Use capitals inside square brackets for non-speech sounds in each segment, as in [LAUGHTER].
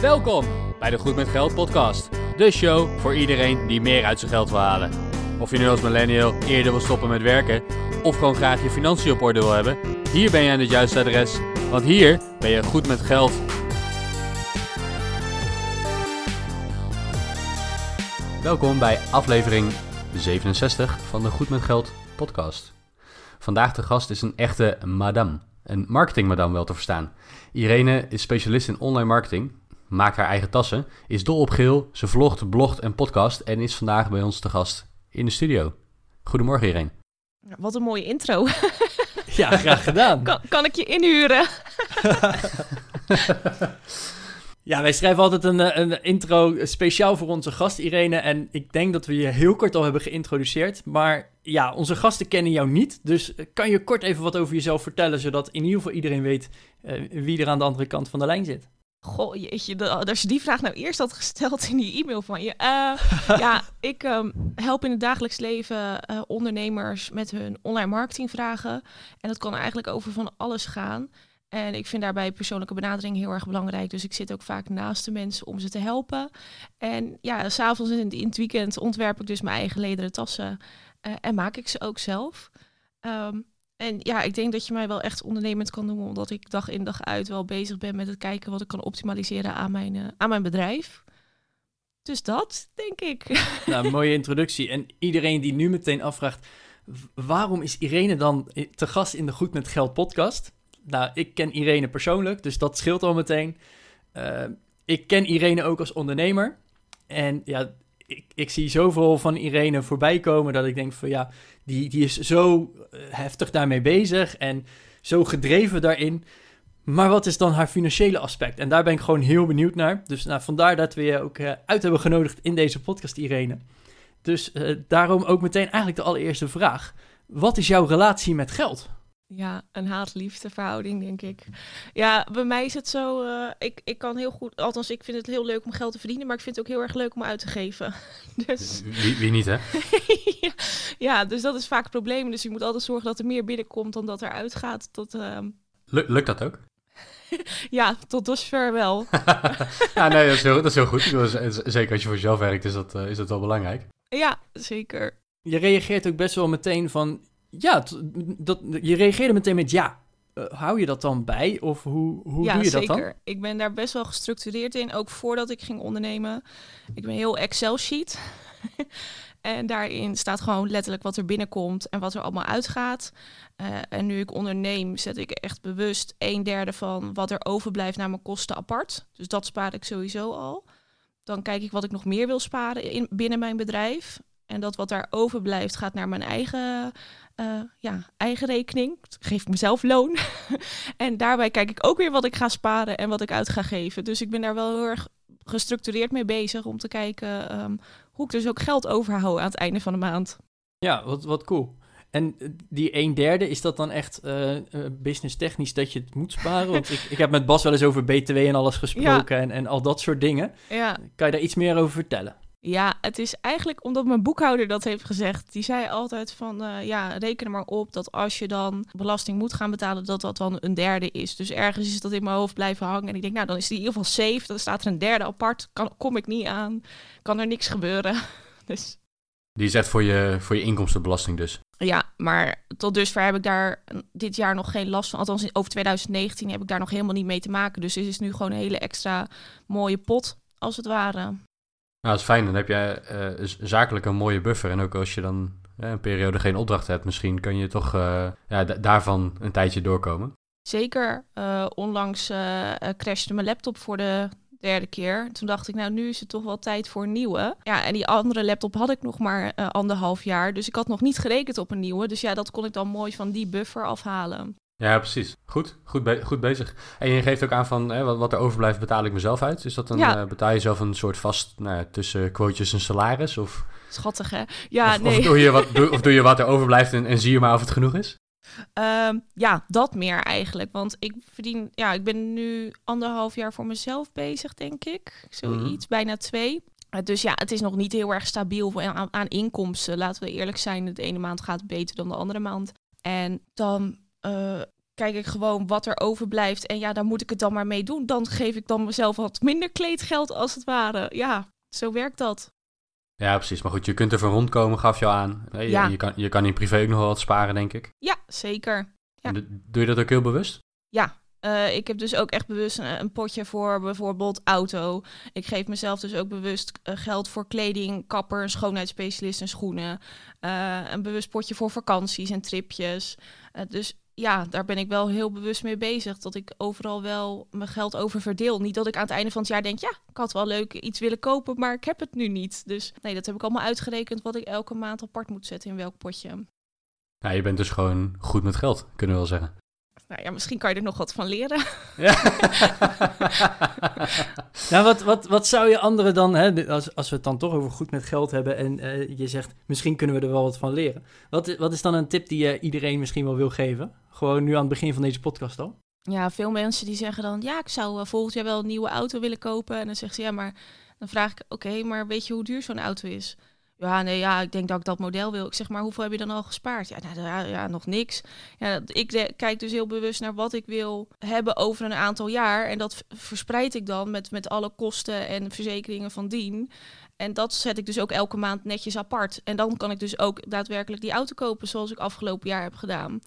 Welkom bij de Goed met Geld podcast. De show voor iedereen die meer uit zijn geld wil halen. Of je nu als millennial eerder wil stoppen met werken of gewoon graag je financiën op orde wil hebben, hier ben je aan het juiste adres, want hier ben je goed met geld. Welkom bij aflevering 67 van de Goed met Geld podcast. Vandaag de gast is een echte madame. Een marketingmadame wel te verstaan. Irene is specialist in online marketing, maakt haar eigen tassen, is dol op geel, ze vlogt, blogt en podcast en is vandaag bij ons te gast in de studio. Goedemorgen Irene. Wat een mooie intro. [LAUGHS] Ja, graag gedaan. Kan, kan ik je inhuren? [LAUGHS] Ja, wij schrijven altijd een, eh, een intro speciaal voor onze gast Irene. En ik denk dat we je heel kort al hebben geïntroduceerd. Maar ja, onze gasten kennen jou niet. Dus eh, kan je kort even wat over jezelf vertellen, zodat in ieder geval iedereen weet eh, wie er aan de andere kant van de lijn zit? Goh, jeetje, de- als je die vraag nou eerst had gesteld in die e-mail van je. Eh, [LAUGHS] ja, ik ehm, help in het dagelijks leven eh, ondernemers met hun online marketingvragen. En dat kan eigenlijk over van alles gaan. En ik vind daarbij persoonlijke benadering heel erg belangrijk. Dus ik zit ook vaak naast de mensen om ze te helpen. En ja, s'avonds en in het weekend ontwerp ik dus mijn eigen lederen tassen. eh, en maak ik ze ook zelf. Ehm, en ja, ik denk dat je mij wel echt ondernemend kan noemen, omdat ik dag in dag uit wel bezig ben met het kijken wat ik kan optimaliseren aan mijn, eh, aan mijn bedrijf. Dus dat, denk ik. Nou, mooie [LAUGHS] introductie. En iedereen die nu meteen afvraagt, waarom is Irene dan i- te gast in de Goed met Geld podcast? Nou, ik ken Irene persoonlijk, dus dat scheelt al meteen. Eh, ik ken Irene ook als ondernemer. En ja, ik, ik zie zoveel van Irene voorbij komen dat ik denk van ja, die, die is zo eh, heftig daarmee bezig en zo gedreven daarin. Maar wat is dan haar financiële aspect? En daar ben ik gewoon heel benieuwd naar. Dus nou, vandaar dat we je ook eh, uit hebben genodigd in deze podcast, Irene. Dus eh, daarom ook meteen eigenlijk de allereerste vraag. Wat is jouw relatie met geld? Ja, een haat-liefde verhouding, denk ik. Ja, bij mij is het zo, eh, ik, ik kan heel goed, althans ik vind het heel leuk om geld te verdienen, maar ik vind het ook heel erg leuk om uit te geven. [LAUGHS] Dus Wie, wie niet hè? [LAUGHS] ja, ja, dus dat is vaak het probleem. Dus je moet altijd zorgen dat er meer binnenkomt dan dat er uitgaat. Tot, ehm, Lu- lukt dat ook? [LAUGHS] ja, tot dusver wel. Ja, nee, dat is heel, dat is heel goed. Zeker als je voor jezelf werkt is dat, eh, is dat wel belangrijk. ja, zeker. Je reageert ook best wel meteen van... Ja, dat, je reageerde meteen met ja. Eh, hou je dat dan bij? Of hoe, hoe ja, doe je dat zeker. dan? Ik ben daar best wel gestructureerd in, ook voordat ik ging ondernemen. Ik ben heel Excel-sheet. [LAUGHS] en daarin staat gewoon letterlijk wat er binnenkomt en wat er allemaal uitgaat. Eh, en nu ik onderneem, zet ik echt bewust een derde van wat er overblijft naar mijn kosten apart. Dus dat spaar ik sowieso al. Dan kijk ik wat ik nog meer wil sparen in, binnen mijn bedrijf. En dat wat daar overblijft gaat naar mijn eigen, eh, ja, eigen rekening. Geef ik mezelf loon. [LAUGHS] En daarbij kijk ik ook weer wat ik ga sparen en wat ik uit ga geven. Dus ik ben daar wel heel erg gestructureerd mee bezig om te kijken ehm, hoe ik dus ook geld overhoud aan het einde van de maand. Ja, wat, wat cool. En eh, die een derde, is dat dan echt eh business technisch dat je het moet sparen? Want ik, [LAUGHS] ik heb met Bas wel eens over BTW en alles gesproken en, en al dat soort dingen. Ja. Kan je daar iets meer over vertellen? Ja, het is eigenlijk omdat mijn boekhouder dat heeft gezegd. Die zei altijd van, eh, ja, reken er maar op dat als je dan belasting moet gaan betalen, dat dat dan een derde is. Dus ergens is dat in mijn hoofd blijven hangen. En ik denk, nou, dan is die in ieder geval safe. Dan staat er een derde apart. Kan, kom ik niet aan. Kan er niks gebeuren. [LAUGHS] Dus Die is echt voor je, voor je inkomstenbelasting dus. Ja, maar tot dusver heb ik daar dit jaar nog geen last van. Althans, over 2019 heb ik daar nog helemaal niet mee te maken. Dus het is nu gewoon een hele extra mooie pot, als het ware. Nou, dat is fijn. Dan heb je eh, zakelijk een mooie buffer. En ook als je dan een periode geen opdracht hebt, misschien kan je toch eh, ja, da- daarvan een tijdje doorkomen. Zeker, eh, onlangs crashte mijn laptop voor de derde keer. Toen dacht ik, nou, nu is het toch wel tijd voor een nieuwe. Ja, en die andere laptop had ik nog maar anderhalf jaar. Dus ik had nog niet gerekend op een nieuwe. Dus ja, dat kon ik dan mooi van die buffer afhalen. Ja, precies. Goed, goed, be- goed bezig. En je geeft ook aan van hè, wat, wat er overblijft betaal ik mezelf uit. Is dat dan Ja. eh, betaal je zelf een soort vast nou, ja, tussen quotejes en salaris? Of, Schattig, hè? Ja, of, nee. of, doe je wat, [LAUGHS] doe, of doe je wat er overblijft en, en zie je maar of het genoeg is? Ehm, ja, dat meer eigenlijk. Want ik verdien, ja, ik ben nu anderhalf jaar voor mezelf bezig, denk ik. Zoiets, bijna twee. Eh, Dus ja, het is nog niet heel erg stabiel aan, aan inkomsten. Laten we eerlijk zijn, de ene maand gaat beter dan de andere maand. En dan eh, kijk ik gewoon wat er overblijft. En ja, daar moet ik het dan maar mee doen. Dan geef ik dan mezelf wat minder kleedgeld als het ware. Ja, zo werkt dat. Ja, precies. Maar goed, je kunt er van rondkomen, gaf je al aan. Je, Ja. je, kan, je kan in privé ook nog wel wat sparen, denk ik. Ja, zeker. Ja. Doe je dat ook heel bewust? Eh, ik heb dus ook echt bewust een, een potje voor bijvoorbeeld auto. Ik geef mezelf dus ook bewust eh, geld voor kleding, kapper, een schoonheidsspecialist en schoenen. Een bewust potje voor vakanties en tripjes. Dus ja, daar ben ik wel heel bewust mee bezig. Dat ik overal wel mijn geld over verdeel. Niet dat ik aan het einde van het jaar denk, ja, ik had wel leuk iets willen kopen, maar ik heb het nu niet. Dus nee, dat heb ik allemaal uitgerekend wat ik elke maand apart moet zetten in welk potje. Ja, je bent dus gewoon goed met geld, kunnen we wel zeggen. Nou ja, misschien kan je er nog wat van leren. Ja. [LAUGHS] Nou, wat, wat, wat zou je anderen dan, hè, als, als we het dan toch over goed met geld hebben en eh, je zegt, misschien kunnen we er wel wat van leren. Wat, wat is dan een tip die je iedereen misschien wel wil geven? Gewoon nu aan het begin van deze podcast al. Ja, veel mensen die zeggen dan, ja, ik zou eh, volgend jaar wel een nieuwe auto willen kopen. En dan zegt ze, ja, maar dan vraag ik, oké, maar weet je hoe duur zo'n auto is? Ja, nee, ja, ik denk dat ik dat model wil. Ik zeg, maar hoeveel heb je dan al gespaard? Ja, nou, ja, ja nog niks. Ja, ik kijk dus heel bewust naar wat ik wil hebben over een aantal jaar. En dat verspreid ik dan met, met alle kosten en verzekeringen van dien. En dat zet ik dus ook elke maand netjes apart. En dan kan ik dus ook daadwerkelijk die auto kopen zoals ik afgelopen jaar heb gedaan.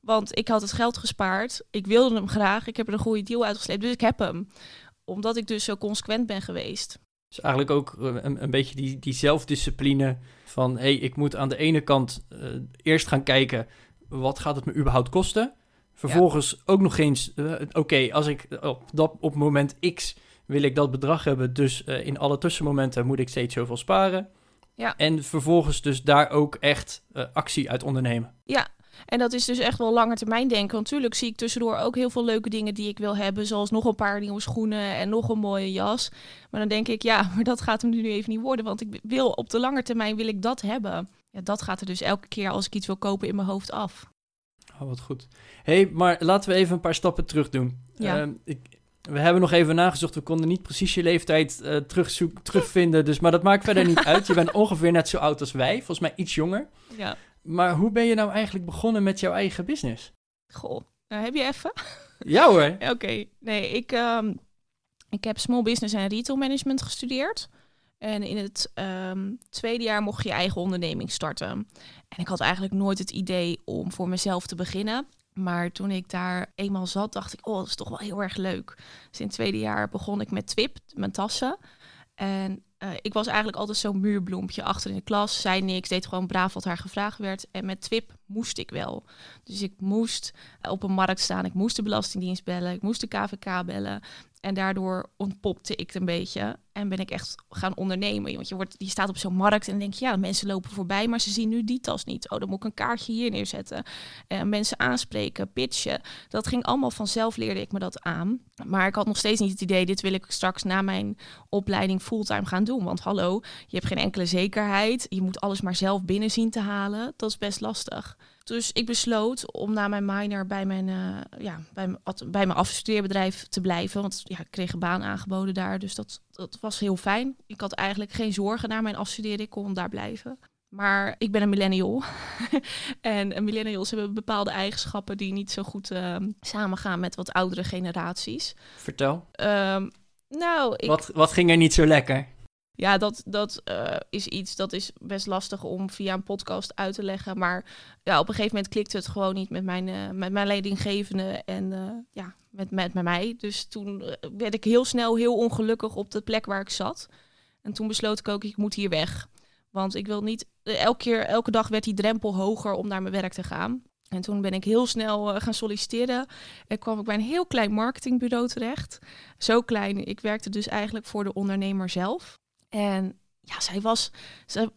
Want ik had het geld gespaard. Ik wilde hem graag. Ik heb er een goede deal uitgesleept. Dus ik heb hem. Omdat ik dus zo consequent ben geweest. Dus eigenlijk ook eh, een, een beetje die, die zelfdiscipline van, hé, hey, ik moet aan de ene kant eh, eerst gaan kijken, wat gaat het me überhaupt kosten? Vervolgens ook nog eens, eh, oké, als ik op, dat, op moment X wil ik dat bedrag hebben, dus in alle tussenmomenten moet ik steeds zoveel sparen. Ja. En vervolgens dus daar ook echt actie uit ondernemen. Ja, en dat is dus echt wel langer termijn denken. Want natuurlijk zie ik tussendoor ook heel veel leuke dingen die ik wil hebben. Zoals nog een paar nieuwe schoenen en nog een mooie jas. Maar dan denk ik, ja, [LAUGHS] maar dat gaat hem nu even niet worden. Want ik wil op de lange termijn wil ik dat hebben. Ja, dat gaat er dus elke keer als ik iets wil kopen in mijn hoofd af. Oh, wat goed. hey, maar laten we even een paar stappen terug doen. Ja. Ehm, ik, we hebben nog even nagezocht. We konden niet precies je leeftijd eh, terugzoek, terugvinden. Dus, maar dat maakt verder niet uit. Je bent [LAUGHS] ongeveer net zo oud als wij. Volgens mij iets jonger. Ja, Maar hoe ben je nou eigenlijk begonnen met jouw eigen business? goh. Nou, heb je even? [LAUGHS] Ja hoor. Oké, nee, ik, ehm, ik heb small business en retail management gestudeerd. En in het ehm, tweede jaar mocht je je eigen onderneming starten. En ik had eigenlijk nooit het idee om voor mezelf te beginnen. Maar toen ik daar eenmaal zat, dacht ik, oh, dat is toch wel heel erg leuk. Dus in het tweede jaar begon ik met Twip, mijn tassen. En eh, ik was eigenlijk altijd zo'n muurbloempje achter in de klas. Zei niks, deed gewoon braaf wat haar gevraagd werd. En met Twip moest ik wel. Dus ik moest op een markt staan. Ik moest de Belastingdienst bellen. Ik moest de KVK bellen. En daardoor ontpopte ik het een beetje. En ben ik echt gaan ondernemen. Want je, wordt, je staat op zo'n markt en dan denk je... ja, mensen lopen voorbij, maar ze zien nu die tas niet. Oh, dan moet ik een kaartje hier neerzetten. Eh, mensen aanspreken, pitchen. Dat ging allemaal vanzelf, leerde ik me dat aan. Maar ik had nog steeds niet het idee... dit wil ik straks na mijn opleiding fulltime gaan doen. Want hallo, je hebt geen enkele zekerheid. Je moet alles maar zelf binnen zien te halen. Dat is best lastig. Dus ik besloot om na mijn minor bij mijn, eh, ja, bij mijn, bij mijn afstudeerbedrijf te blijven. Want ja, ik kreeg een baan aangeboden daar. Dus dat, dat was heel fijn. Ik had eigenlijk geen zorgen na mijn afstuderen. Ik kon daar blijven. Maar ik ben een millennial. [LAUGHS] en millennials hebben bepaalde eigenschappen die niet zo goed ehm, samengaan met wat oudere generaties. Vertel. Ehm, nou, ik, Wat, wat ging er niet zo lekker? Ja, dat, dat eh, is iets dat is best lastig om via een podcast uit te leggen. Maar ja, op een gegeven moment klikte het gewoon niet met mijn, eh, met mijn leidinggevende en eh, ja, met, met, met mij. Dus toen werd ik heel snel heel ongelukkig op de plek waar ik zat. En toen besloot ik ook, ik moet hier weg. Want ik wil niet, elke keer, elke dag werd die drempel hoger om naar mijn werk te gaan. En toen ben ik heel snel gaan solliciteren. En kwam ik bij een heel klein marketingbureau terecht. Zo klein, ik werkte dus eigenlijk voor de ondernemer zelf. En ja, zij was.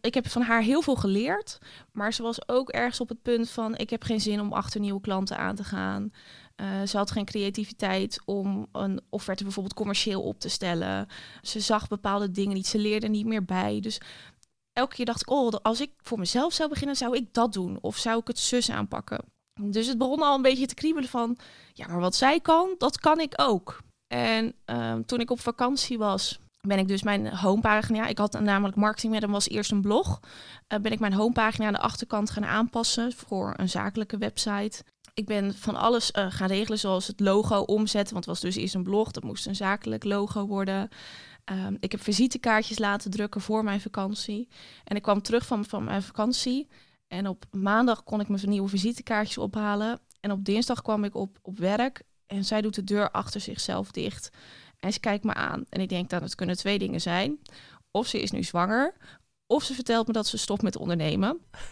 Ik heb van haar heel veel geleerd. Maar ze was ook ergens op het punt van: ik heb geen zin om achter nieuwe klanten aan te gaan. Eh, ze had geen creativiteit om een offerte bijvoorbeeld commercieel op te stellen. Ze zag bepaalde dingen niet. Ze leerde niet meer bij. Dus elke keer dacht ik: oh, als ik voor mezelf zou beginnen, zou ik dat doen. Of zou ik het zus aanpakken. Dus het begon al een beetje te kriebelen van: ja, maar wat zij kan, dat kan ik ook. En ehm, toen ik op vakantie was, ben ik dus mijn homepagina. Ik had namelijk marketing met hem was eerst een blog. Eh, ben ik mijn homepagina aan de achterkant gaan aanpassen voor een zakelijke website. ik ben van alles eh, gaan regelen, zoals het logo omzetten. Want het was dus eerst een blog, dat moest een zakelijk logo worden. Ehm, ik heb visitekaartjes laten drukken voor mijn vakantie. En ik kwam terug van, van mijn vakantie. En op maandag kon ik mijn nieuwe visitekaartjes ophalen. En op dinsdag kwam ik op, op werk. En zij doet de deur achter zichzelf dicht. En ze kijkt me aan. En ik denk dat het kunnen twee dingen zijn. Of ze is nu zwanger. Of ze vertelt me dat ze stopt met ondernemen. [LAUGHS]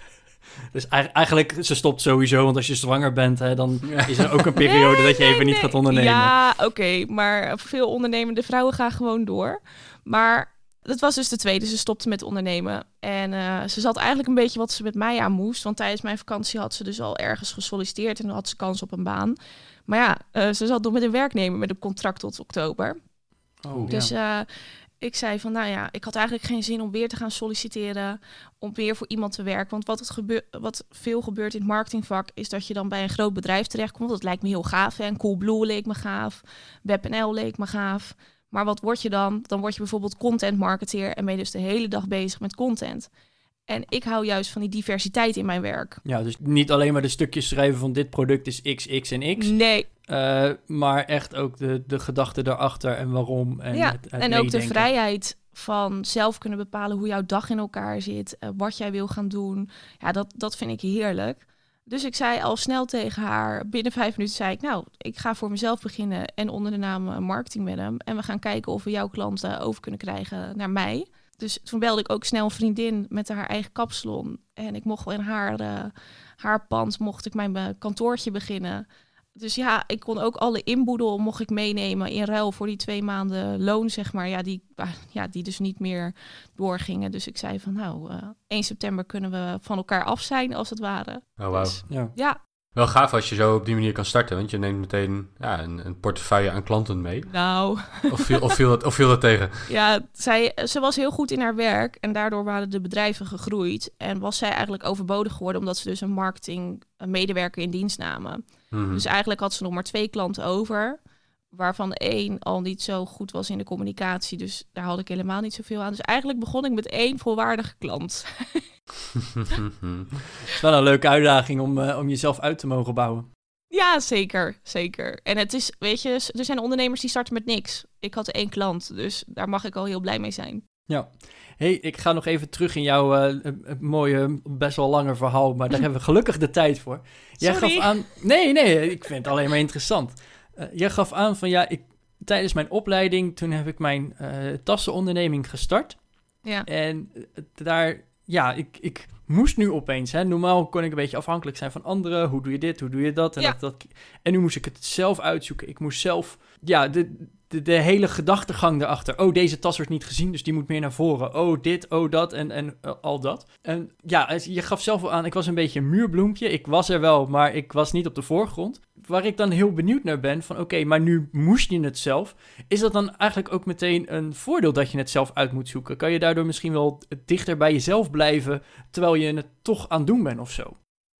Dus eigenlijk, ze stopt sowieso, want als je zwanger bent, hè, dan is er ook een periode dat je even niet gaat ondernemen. Ja, oké, maar veel ondernemende vrouwen gaan gewoon door. Maar dat was dus de tweede, ze stopte met ondernemen. En uh, ze zat eigenlijk een beetje wat ze met mij aan moest, want tijdens mijn vakantie had ze dus al ergens gesolliciteerd en had ze kans op een baan. Maar ja, uh, ze zat nog met een werknemer met een contract tot oktober. Oh, dus ja. uh, ik zei van, nou ja, ik had eigenlijk geen zin om weer te gaan solliciteren, om weer voor iemand te werken. Want wat, het gebeur, wat veel gebeurt in het marketingvak, is dat je dan bij een groot bedrijf terechtkomt. Dat lijkt me heel gaaf. En Coolblue leek me gaaf, WebNL leek me gaaf. Maar wat word je dan? Dan word je bijvoorbeeld content marketeer en ben je dus de hele dag bezig met content. En ik hou juist van die diversiteit in mijn werk. Ja, dus niet alleen maar de stukjes schrijven van dit product is X, X en X. Nee. Uh, maar echt ook de, de gedachte daarachter en waarom. En, ja, het, het en ook de vrijheid van zelf kunnen bepalen hoe jouw dag in elkaar zit. Uh, wat jij wil gaan doen. Ja, dat, dat vind ik heerlijk. Dus ik zei al snel tegen haar, binnen vijf minuten zei ik, nou, ik ga voor mezelf beginnen en onder de naam uh, Marketing met hem. En we gaan kijken of we jouw klanten over kunnen krijgen naar mij. Dus toen belde ik ook snel een vriendin met haar eigen kapsalon. En ik mocht in haar, uh, haar pand, mocht ik mijn kantoortje beginnen. Dus ja, ik kon ook alle inboedel mocht ik meenemen in ruil voor die twee maanden loon, zeg maar. Ja, die, ja, die dus niet meer doorgingen. Dus ik zei van nou, uh, 1 september kunnen we van elkaar af zijn, als het ware. Oh, wow. Dus, Ja. ja, Wel gaaf als je zo op die manier kan starten, want je neemt meteen ja, een, een portefeuille aan klanten mee. nou, Of viel, of viel, dat, of viel dat tegen? [LAUGHS] ja, zij, ze was heel goed in haar werk en daardoor waren de bedrijven gegroeid. En was zij eigenlijk overbodig geworden omdat ze dus een marketing een medewerker in dienst namen. Mhm. Dus eigenlijk had ze nog maar twee klanten over. Waarvan één al niet zo goed was in de communicatie. Dus daar had ik helemaal niet zoveel aan. Dus eigenlijk begon ik met één volwaardige klant. [LAUGHS] Het is wel een leuke uitdaging om, uh, om jezelf uit te mogen bouwen. Ja, zeker. Zeker. En het is, weet je, er zijn ondernemers die starten met niks. Ik had één klant, dus daar mag ik al heel blij mee zijn. Ja. hey, ik ga nog even terug in jouw uh, mooie, best wel lange verhaal, maar daar [LAUGHS] hebben we gelukkig de tijd voor. Jij Sorry. gaf aan... Nee, nee, ik vind het alleen maar interessant. Uh, jij gaf aan van ja, ik, tijdens mijn opleiding, toen heb ik mijn uh, tassenonderneming gestart. Ja. En daar, ja, ik, ik moest nu opeens, hè, normaal kon ik een beetje afhankelijk zijn van anderen. Hoe doe je dit, hoe doe je dat? En, Ja. dat, dat, en nu moest ik het zelf uitzoeken. Ik moest zelf, ja, de, de, de hele gedachtegang erachter. Oh, deze tas wordt niet gezien, dus die moet meer naar voren. Oh, dit, oh, dat en, en uh, al dat. En ja, je gaf zelf wel aan, ik was een beetje een muurbloempje. Ik was er wel, maar ik was niet op de voorgrond. Waar ik dan heel benieuwd naar ben, van oké, maar nu moest je het zelf. Is dat dan eigenlijk ook meteen een voordeel dat je het zelf uit moet zoeken? Kan je daardoor misschien wel dichter bij jezelf blijven, terwijl je het toch aan het doen bent of zo?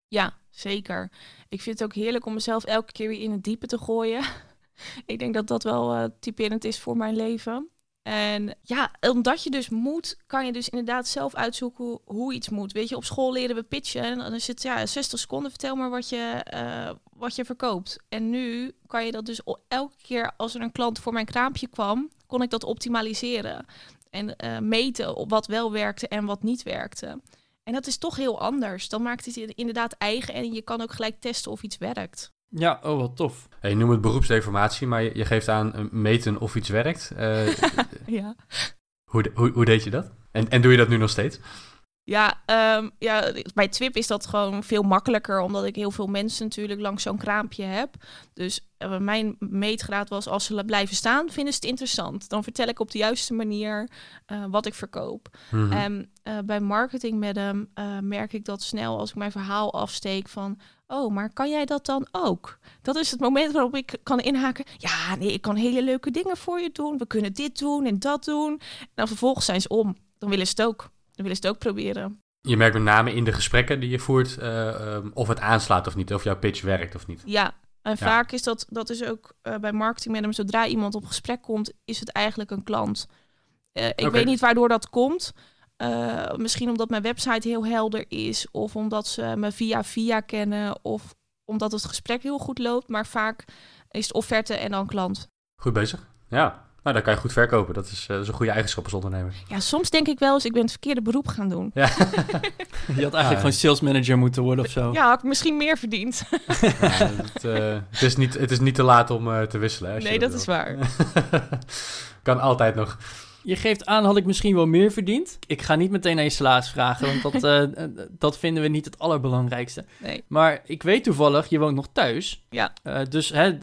Ja, zeker. Ik vind het ook heerlijk om mezelf elke keer weer in het diepe te gooien. [LAUGHS] ik denk dat dat wel uh, typerend is voor mijn leven. En ja, omdat je dus moet, kan je dus inderdaad zelf uitzoeken hoe, iets moet. Weet je, op school leren we pitchen en dan is het ja, 60 seconden, vertel maar wat je, uh, wat je verkoopt. En nu kan je dat dus elke keer als er een klant voor mijn kraampje kwam, kon ik dat optimaliseren. En uh, meten op wat wel werkte en wat niet werkte. En dat is toch heel anders. Dan maakt het inderdaad eigen en je kan ook gelijk testen of iets werkt. Ja, oh wat tof. Hey, je noemt het beroepsdeformatie, maar je, je geeft aan uh, meten of iets werkt. Uh, [LAUGHS] ja. Hoe, hoe, hoe, deed je dat? En, en doe je dat nu nog steeds? Ja, um, ja, bij Twip is dat gewoon veel makkelijker, omdat ik heel veel mensen natuurlijk langs zo'n kraampje heb. Dus uh, mijn meetgraad was, als ze blijven staan, vinden ze het interessant. Dan vertel ik op de juiste manier uh, wat ik verkoop. Mhm. Mm -hmm. En uh, bij marketing met hem merk ik dat snel als ik mijn verhaal afsteek van... Oh, maar kan jij dat dan ook? Dat is het moment waarop ik kan inhaken. Ja, nee, ik kan hele leuke dingen voor je doen. We kunnen dit doen en dat doen. En dan vervolgens zijn ze om. Dan willen ze het ook. Dan willen ze het ook proberen. Je merkt met name in de gesprekken die je voert uh, um, of het aanslaat of niet, of jouw pitch werkt of niet. Ja, en ja. vaak is dat, dat is ook uh, bij marketing met hem, zodra iemand op gesprek komt, is het eigenlijk een klant. Uh, ik okay. weet niet waardoor dat komt. Misschien omdat mijn website heel helder is, of omdat ze me via via kennen, of omdat het gesprek heel goed loopt. Maar vaak is het offerte en dan klant. Goed bezig. Ja, nou, dan kan je goed verkopen. Dat is, eh, dat is een goede eigenschap als ondernemer. Ja, soms denk ik wel eens, ik ben het verkeerde beroep gaan doen. Ja, [LAUGHS] Je had eigenlijk gewoon sales manager moeten worden of zo. Ja, had ik misschien meer verdiend. [LAUGHS] Ja, het, eh, het, is niet, het is niet te laat om eh, te wisselen. hè, als je Nee, dat wil. is waar. [LAUGHS] kan altijd nog. Je geeft aan, had ik misschien wel meer verdiend. Ik ga niet meteen naar je salaris vragen, want dat, [LAUGHS] eh, eh, dat vinden we niet het allerbelangrijkste. Nee. Maar ik weet toevallig, je woont nog thuis. Ja. Eh, dus hè,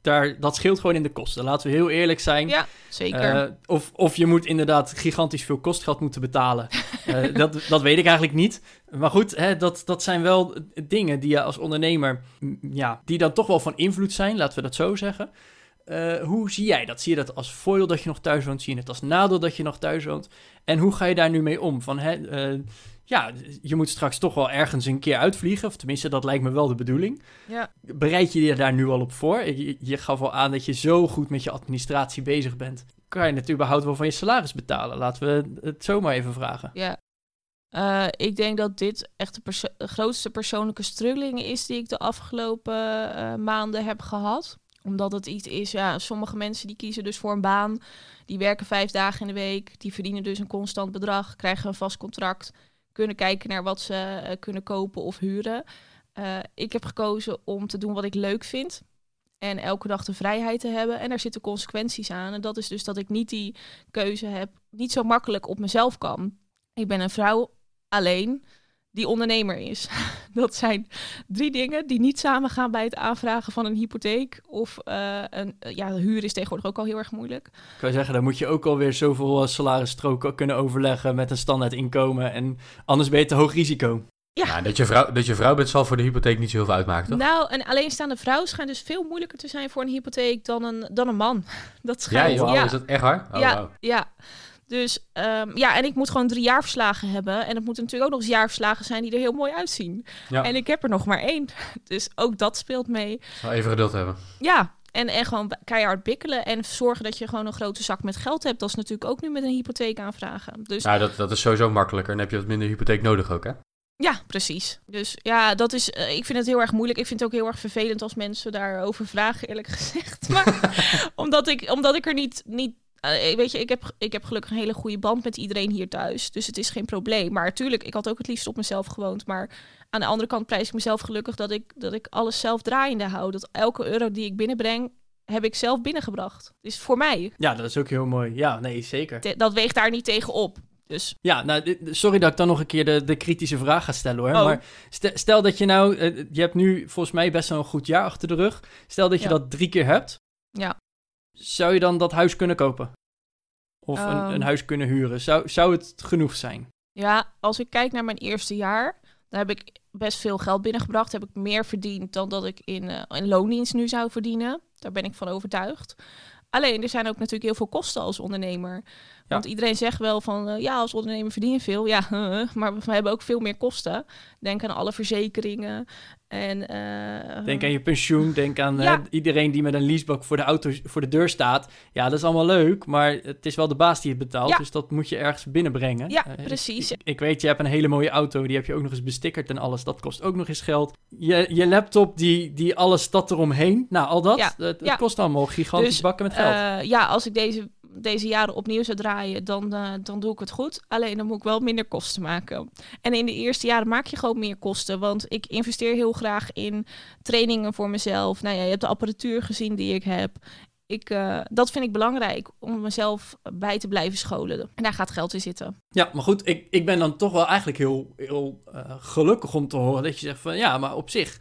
daar, dat scheelt gewoon in de kosten. Laten we heel eerlijk zijn. Ja, zeker. Of, of je moet inderdaad gigantisch veel kostgeld moeten betalen. [LAUGHS] Dat, dat weet ik eigenlijk niet. Maar goed, hè, dat, dat zijn wel dingen die je als ondernemer... Ja, die dan toch wel van invloed zijn, laten we dat zo zeggen. Eh, hoe zie jij dat? Zie je dat als voordeel dat je nog thuis woont? Zie je het als nadeel dat je nog thuis woont? En hoe ga je daar nu mee om? Van, hè, eh, ja, je moet straks toch wel ergens een keer uitvliegen. Of tenminste, dat lijkt me wel de bedoeling. ja. Bereid je je daar nu al op voor? Je, je gaf al aan dat je zo goed met je administratie bezig bent. Kan je het überhaupt wel van je salaris betalen? Laten we het zomaar even vragen. Ja. Eh, ik denk dat dit echt de, perso- de grootste persoonlijke struggling is die ik de afgelopen maanden heb gehad. Omdat het iets is, ja, sommige mensen die kiezen dus voor een baan. Die werken vijf dagen in de week. Die verdienen dus een constant bedrag, krijgen een vast contract. Kunnen kijken naar wat ze eh, kunnen kopen of huren. Eh, ik heb gekozen om te doen wat ik leuk vind. En elke dag de vrijheid te hebben. En daar zitten consequenties aan. En dat is dus dat ik niet die keuze heb, niet zo makkelijk op mezelf kan. Ik ben een vrouw alleen die ondernemer is. [LAUGHS] Dat zijn drie dingen die niet samen gaan bij het aanvragen van een hypotheek. Of eh, een, ja, huur is tegenwoordig ook al heel erg moeilijk. Ik zou zeggen, dan moet je ook alweer zoveel eh, salarisstroken kunnen overleggen met een standaard inkomen. En anders ben je te hoog risico. Ja. Ja, dat, je vrouw, dat je vrouw bent zal voor de hypotheek niet zo heel veel uitmaken, toch? Nou, een alleenstaande vrouw schijnt dus veel moeilijker te zijn voor een hypotheek dan een, dan een man. [LAUGHS] Dat ja, schijnt. joh, ja. is dat echt waar? Oh, ja, ja. Dus ehm, ja, en ik moet gewoon drie jaarverslagen hebben. En het moeten natuurlijk ook nog eens jaarverslagen zijn die er heel mooi uitzien. Ja, En ik heb er nog maar één. [LAUGHS] Dus ook dat speelt mee. zal even geduld hebben. Ja, en, en gewoon keihard bikkelen en zorgen dat je gewoon een grote zak met geld hebt. Dat is natuurlijk ook nu met een hypotheek aanvragen. Dus Nou, dat, dat is sowieso makkelijker. Dan heb je wat minder hypotheek nodig ook, hè? ja, precies. Dus ja, dat is, eh, ik vind het heel erg moeilijk. Ik vind het ook heel erg vervelend als mensen daarover vragen, eerlijk gezegd. [LAUGHS] Maar omdat, ik, omdat ik er niet, niet eh, weet je, ik heb, ik heb gelukkig een hele goede band met iedereen hier thuis. Dus het is geen probleem. Maar natuurlijk, ik had ook het liefst op mezelf gewoond. Maar aan de andere kant prijs ik mezelf gelukkig dat ik, dat ik alles zelf draaiende hou. Dat elke euro die ik binnenbreng, heb ik zelf binnengebracht. Dus voor mij, Ja, dat is ook heel mooi. Ja, nee, zeker. te- dat weegt daar niet tegen op. Dus Ja, nou, sorry dat ik dan nog een keer de, de kritische vraag ga stellen hoor. Oh. Maar stel, stel dat je nou, eh, je hebt nu volgens mij best wel een goed jaar achter de rug. Stel dat je Ja. dat drie keer hebt. Ja. Zou je dan dat huis kunnen kopen? Of een, Ehm. een huis kunnen huren? Zou, zou het genoeg zijn? Ja, als ik kijk naar mijn eerste jaar, dan heb ik best veel geld binnengebracht. Heb ik meer verdiend dan dat ik in, eh, in loondienst nu zou verdienen. Daar ben ik van overtuigd. Alleen, er zijn ook natuurlijk heel veel kosten als ondernemer. Want iedereen zegt wel van, eh, ja, als ondernemer verdien je veel. Ja, [LAUGHS] maar we hebben ook veel meer kosten. Denk aan alle verzekeringen. En, eh, Denk aan je pensioen, denk aan Ja. eh, iedereen die met een leasebak voor de auto voor de deur staat. Ja, dat is allemaal leuk, maar het is wel de baas die het betaalt, Ja. dus dat moet je ergens binnenbrengen. Ja, precies. Ik, ik weet, je hebt een hele mooie auto, die heb je ook nog eens bestickerd en alles. Dat kost ook nog eens geld. Je, je laptop, die, die alles dat eromheen, nou al dat, Ja, ja. kost allemaal gigantisch Dus, bakken met geld. Ja, als ik deze, deze jaren opnieuw zou draaien, dan, eh, dan doe ik het goed. Alleen dan moet ik wel minder kosten maken. En in de eerste jaren maak je gewoon meer kosten. Want ik investeer heel graag in trainingen voor mezelf. Nou ja, je hebt de apparatuur gezien die ik heb. Ik, eh, dat vind ik belangrijk om mezelf bij te blijven scholen. En daar gaat geld in zitten. Ja, maar goed, ik, ik ben dan toch wel eigenlijk heel, heel eh, gelukkig om te horen dat je zegt van ja, maar op zich,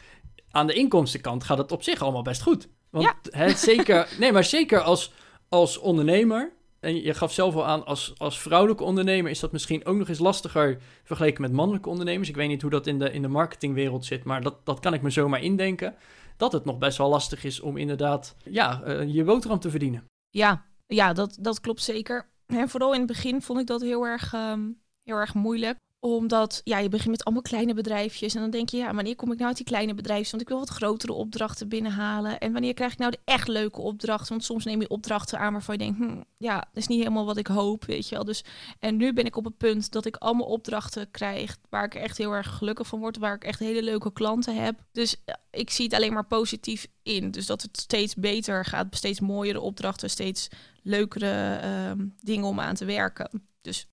aan de inkomstenkant gaat het op zich allemaal best goed. Want Ja. het zeker, [LAUGHS] nee, maar zeker als, als ondernemer, en je gaf zelf al aan, als, als vrouwelijke ondernemer is dat misschien ook nog eens lastiger vergeleken met mannelijke ondernemers. Ik weet niet hoe dat in de, in de marketingwereld zit, maar dat, dat kan ik me zomaar indenken. Dat het nog best wel lastig is om inderdaad ja, eh, je boterham te verdienen. Ja, ja dat, dat klopt zeker. En vooral in het begin vond ik dat heel erg, ehm, heel erg moeilijk. Omdat ja, je begint met allemaal kleine bedrijfjes. En dan denk je, ja, wanneer kom ik nou uit die kleine bedrijfjes? Want ik wil wat grotere opdrachten binnenhalen. En wanneer krijg ik nou de echt leuke opdrachten? Want soms neem je opdrachten aan waarvan je denkt, hm, ja, dat is niet helemaal wat ik hoop, weet je wel. Dus, en nu ben ik op het punt dat ik allemaal opdrachten krijg waar ik echt heel erg gelukkig van word. Waar ik echt hele leuke klanten heb. Dus ik zie het alleen maar positief in. Dus dat het steeds beter gaat, steeds mooiere opdrachten, steeds leukere ehm, dingen om aan te werken. Dus.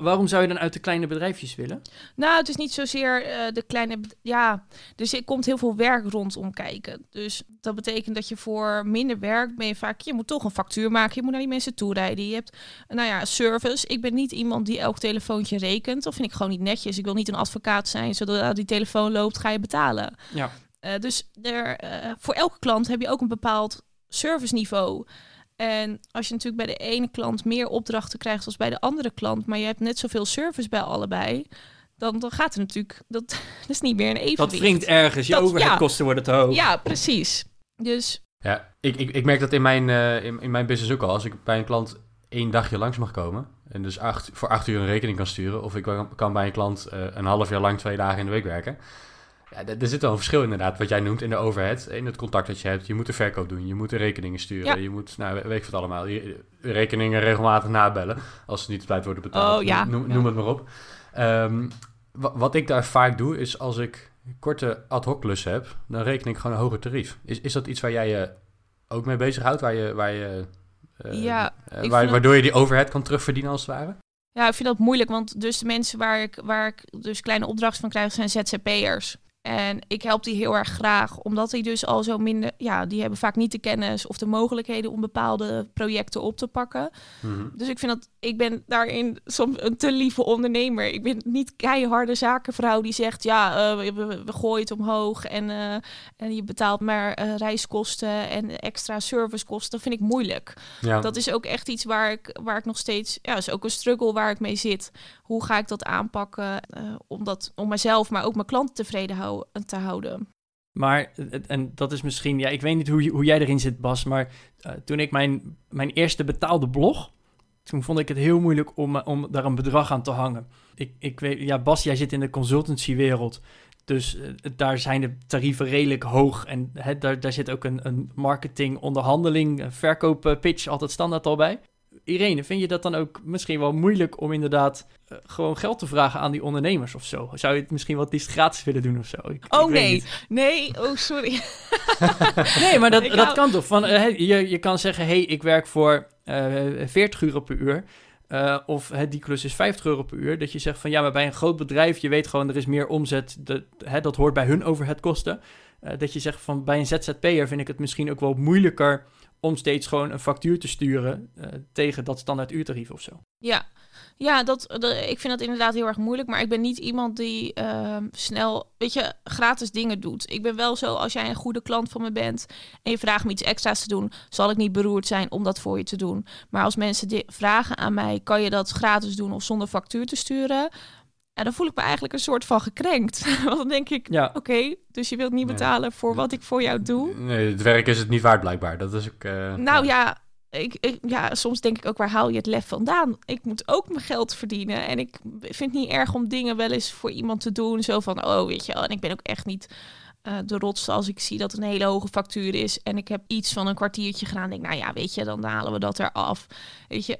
waarom zou je dan uit de kleine bedrijfjes willen? Nou, het is niet zozeer uh, de kleine. Ja, dus er komt heel veel werk rondom kijken. Dus dat betekent dat je voor minder werk ben je vaak. Je moet toch een factuur maken. Je moet naar die mensen toe rijden. Je hebt, nou ja, service. Ik ben niet iemand die elk telefoontje rekent. Of vind ik gewoon niet netjes. Ik wil niet een advocaat zijn. Zodra die telefoon loopt, ga je betalen. Ja. Uh, dus er, uh, voor elke klant heb je ook een bepaald serviceniveau. En als je natuurlijk bij de ene klant meer opdrachten krijgt als bij de andere klant, maar je hebt net zoveel service bij allebei, dan, dan gaat het natuurlijk, dat, [LAUGHS] dat is niet meer een evenwicht. Dat wringt ergens, je overheidkosten worden te hoog. Ja, precies. Dus... Ja, ik, ik, ik merk dat in mijn, uh, in, in mijn business ook al. Als ik bij een klant één dagje langs mag komen en dus acht, voor acht uur een rekening kan sturen, of ik kan bij een klant uh, een half jaar lang twee dagen in de week werken, ja, er zit wel een verschil inderdaad, wat jij noemt in de overhead. In het contact dat je hebt. Je moet de verkoop doen, je moet de rekeningen sturen. Je moet, nou, weet ik wat allemaal, je, rekeningen regelmatig nabellen. Als ze niet op tijd worden betaald. Oh, ja. Noem, noem het maar op. Um, wat ik daar vaak doe, is als ik korte ad hoc klussen heb, dan reken ik gewoon een hoger tarief. Is, is dat iets waar jij je ook mee bezighoudt? Waar je, waar je, uh, ja, uh, waar, waardoor je die overhead kan terugverdienen als het ware? Ja, ik vind dat moeilijk, want dus de mensen waar ik, waar ik dus kleine opdrachten van krijg, zijn ZZP'ers. En ik help die heel erg graag, omdat die dus al zo minder, ja, die hebben vaak niet de kennis of de mogelijkheden om bepaalde projecten op te pakken. Mhm. Dus ik vind dat, ik ben daarin soms een te lieve ondernemer. Ik ben niet keiharde zakenvrouw die zegt, ja, uh, we, we, gooien het omhoog en, uh, en je betaalt maar uh, reiskosten en extra servicekosten. Dat vind ik moeilijk. Ja. Dat is ook echt iets waar ik, waar ik nog steeds, ja, is ook een struggle waar ik mee zit. Hoe ga ik dat aanpakken om, dat, om mezelf, maar ook mijn klanten tevreden houden? Te houden. Maar, en dat is misschien, ja, ik weet niet hoe, hoe jij erin zit, Bas, maar toen ik mijn, mijn eerste betaalde blog, toen vond ik het heel moeilijk om, om daar een bedrag aan te hangen. Ik, ik weet, ja, Bas, jij zit in de consultancywereld, dus daar zijn de tarieven redelijk hoog en he, daar, daar zit ook een, een marketing, onderhandeling, verkoop pitch altijd standaard al bij. Irene, vind je dat dan ook misschien wel moeilijk om inderdaad uh, gewoon geld te vragen aan die ondernemers of zo? Zou je het misschien wat gratis willen doen of zo? Ik, oh ik nee, nee, oh sorry. [LAUGHS] [LAUGHS] nee, maar dat, dat hou... kan toch? Van, uh, je, je kan zeggen, hey, ik werk voor uh, 40 euro per uur. Uh, of die klus is 50 euro per uur. Dat je zegt van ja, maar bij een groot bedrijf, je weet gewoon, er is meer omzet. De, hè, dat hoort bij hun overheadkosten. Uh, dat je zegt van bij een ZZP'er vind ik het misschien ook wel moeilijker om steeds gewoon een factuur te sturen uh, tegen dat standaard uurtarief of zo. Ja, ja dat, dat, ik vind dat inderdaad heel erg moeilijk. Maar ik ben niet iemand die uh, snel, weet je, gratis dingen doet. Ik ben wel zo, als jij een goede klant van me bent en je vraagt me iets extra's te doen, zal ik niet beroerd zijn om dat voor je te doen. Maar als mensen vragen aan mij, kan je dat gratis doen of zonder factuur te sturen? En dan voel ik me eigenlijk een soort van gekrenkt. [LAUGHS] Want dan denk ik, ja. oké, okay, dus je wilt niet betalen nee. voor wat ik voor jou doe. Nee, het werk is het niet waard blijkbaar. Dat is ook... Uh, nou ja, ja ik, ik, ja, soms denk ik ook, waar haal je het lef vandaan? Ik moet ook mijn geld verdienen. En ik vind het niet erg om dingen wel eens voor iemand te doen. Zo van, oh, weet je En ik ben ook echt niet uh, de rotste als ik zie dat het een hele hoge factuur is. En ik heb iets van een kwartiertje gedaan. Denk, nou ja, weet je, dan halen we dat eraf. Weet je,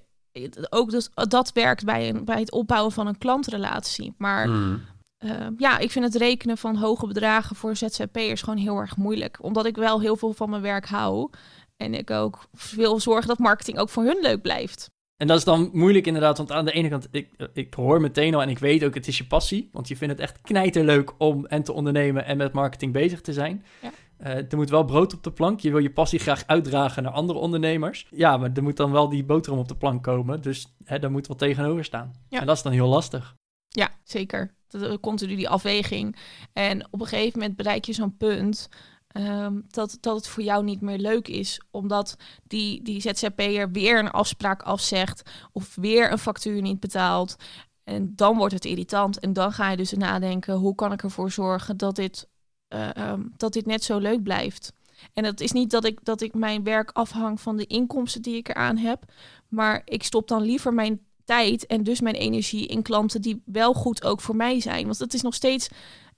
ook dus, dat werkt bij, een, bij het opbouwen van een klantrelatie. Maar mm. uh, ja, ik vind het rekenen van hoge bedragen voor ZZP'ers gewoon heel erg moeilijk. Omdat ik wel heel veel van mijn werk hou. En ik ook wil zorgen dat marketing ook voor hun leuk blijft. En dat is dan moeilijk inderdaad, want aan de ene kant, ik, ik hoor meteen al en ik weet ook, het is je passie. Want je vindt het echt knijterleuk om en te ondernemen en met marketing bezig te zijn. Ja. Uh, er moet wel brood op de plank. Je wil je passie graag uitdragen naar andere ondernemers. Ja, maar er moet dan wel die boterham op de plank komen. Dus hè, daar moet wel tegenover staan. Ja. En dat is dan heel lastig. Ja, zeker. Dat, continu die afweging. En op een gegeven moment bereik je zo'n punt... Um, dat, dat het voor jou niet meer leuk is. Omdat die, die ZZP'er weer een afspraak afzegt... of weer een factuur niet betaalt... En dan wordt het irritant. En dan ga je dus nadenken: hoe kan ik ervoor zorgen dat dit uh, um, dat dit net zo leuk blijft. En het is niet dat ik, dat ik mijn werk afhang van de inkomsten die ik eraan heb. Maar ik stop dan liever mijn tijd en dus mijn energie in klanten die wel goed ook voor mij zijn. Want het is nog steeds,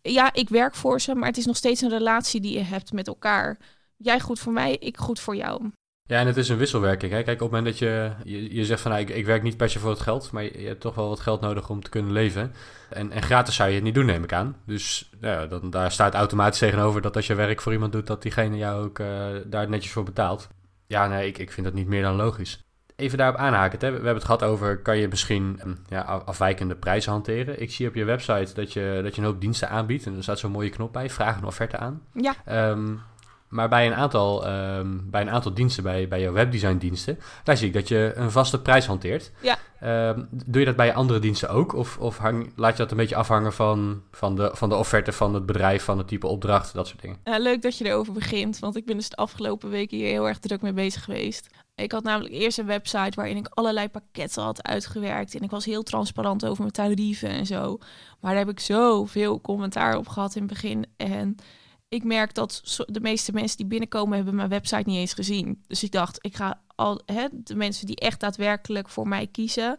ja, ik werk voor ze, maar het is nog steeds een relatie die je hebt met elkaar. Jij goed voor mij, ik goed voor jou. Ja, en het is een wisselwerking. Hè? Kijk, op het moment dat je, je, je zegt van nou, ik, ik werk niet per se voor het geld, maar je, je hebt toch wel wat geld nodig om te kunnen leven. En, en gratis zou je het niet doen, neem ik aan. Dus ja, dan, daar staat automatisch tegenover dat als je werk voor iemand doet, dat diegene jou ook uh, daar netjes voor betaalt. Ja, nee, ik, ik vind dat niet meer dan logisch. Even daarop aanhaken. Hè? We hebben het gehad over, kan je misschien ja, afwijkende prijzen hanteren? Ik zie op je website dat je, dat je een hoop diensten aanbiedt. En er staat zo'n mooie knop bij, vraag een offerte aan. Ja. Um, maar bij een aantal, um, bij een aantal diensten, bij, bij jouw webdesign diensten, daar zie ik dat je een vaste prijs hanteert. Ja. Um, doe je dat bij andere diensten ook? Of, of hang, laat je dat een beetje afhangen van, van, de, van de offerte van het bedrijf, van het type opdracht, dat soort dingen? Uh, leuk dat je erover begint, want ik ben dus de afgelopen weken hier heel erg druk mee bezig geweest. Ik had namelijk eerst een website waarin ik allerlei pakketten had uitgewerkt. En ik was heel transparant over mijn tarieven en zo. Maar daar heb ik zoveel commentaar op gehad in het begin. En ik merk dat de meeste mensen die binnenkomen hebben mijn website niet eens gezien. Dus ik dacht, ik ga al hè, de mensen die echt daadwerkelijk voor mij kiezen,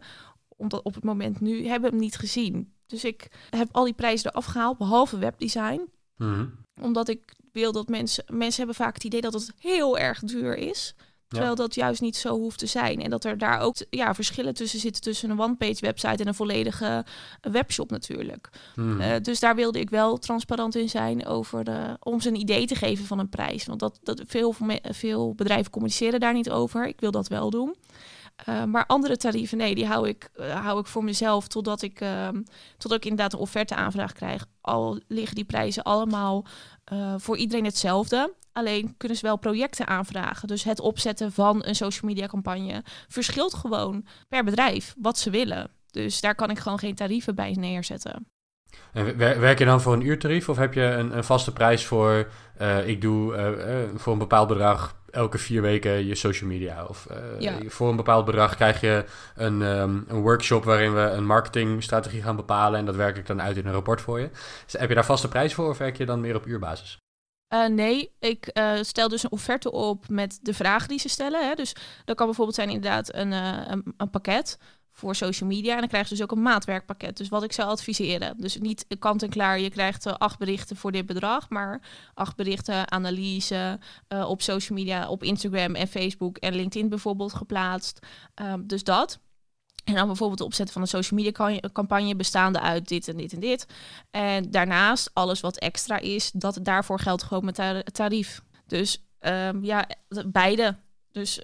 omdat op het moment nu hebben hem niet gezien. Dus ik heb al die prijzen eraf gehaald, behalve webdesign. Mm Omdat ik wil dat mensen, mensen hebben vaak het idee dat het heel erg duur is. Terwijl dat juist niet zo hoeft te zijn. En dat er daar ook ja, verschillen tussen zitten tussen een one-page website en een volledige webshop natuurlijk. Hmm. Uh, dus daar wilde ik wel transparant in zijn over de, om ze een idee te geven van een prijs. Want dat, dat veel, veel bedrijven communiceren daar niet over. Ik wil dat wel doen. Uh, maar andere tarieven, nee, die hou ik, uh, hou ik voor mezelf totdat ik, uh, totdat ik inderdaad een offerte-aanvraag krijg. Al liggen die prijzen allemaal uh, voor iedereen hetzelfde. Alleen kunnen ze wel projecten aanvragen. Dus het opzetten van een social media campagne verschilt gewoon per bedrijf wat ze willen. Dus daar kan ik gewoon geen tarieven bij neerzetten. En werk je dan voor een uurtarief of heb je een, een vaste prijs voor, uh, ik doe uh, voor een bepaald bedrag elke vier weken je social media? Of Ja. voor een bepaald bedrag krijg je een, um, een workshop waarin we een marketingstrategie gaan bepalen en dat werk ik dan uit in een rapport voor je. Dus heb je daar vaste prijs voor of werk je dan meer op uurbasis? Uh, nee, ik uh, stel dus een offerte op met de vragen die ze stellen. Hè. Dus dat kan bijvoorbeeld zijn inderdaad een, uh, een, een, pakket voor social media. En dan krijg je dus ook een maatwerkpakket. Dus wat ik zou adviseren. Dus niet kant en klaar, je krijgt acht berichten voor dit bedrag. Maar acht berichten, analyse op social media, op Instagram en Facebook en LinkedIn bijvoorbeeld geplaatst. Um, dus dat. En dan bijvoorbeeld het opzetten van een social media campagne bestaande uit dit en dit en dit. En daarnaast alles wat extra is, dat daarvoor geldt gewoon met tarief. Dus um, ja, beide. Dus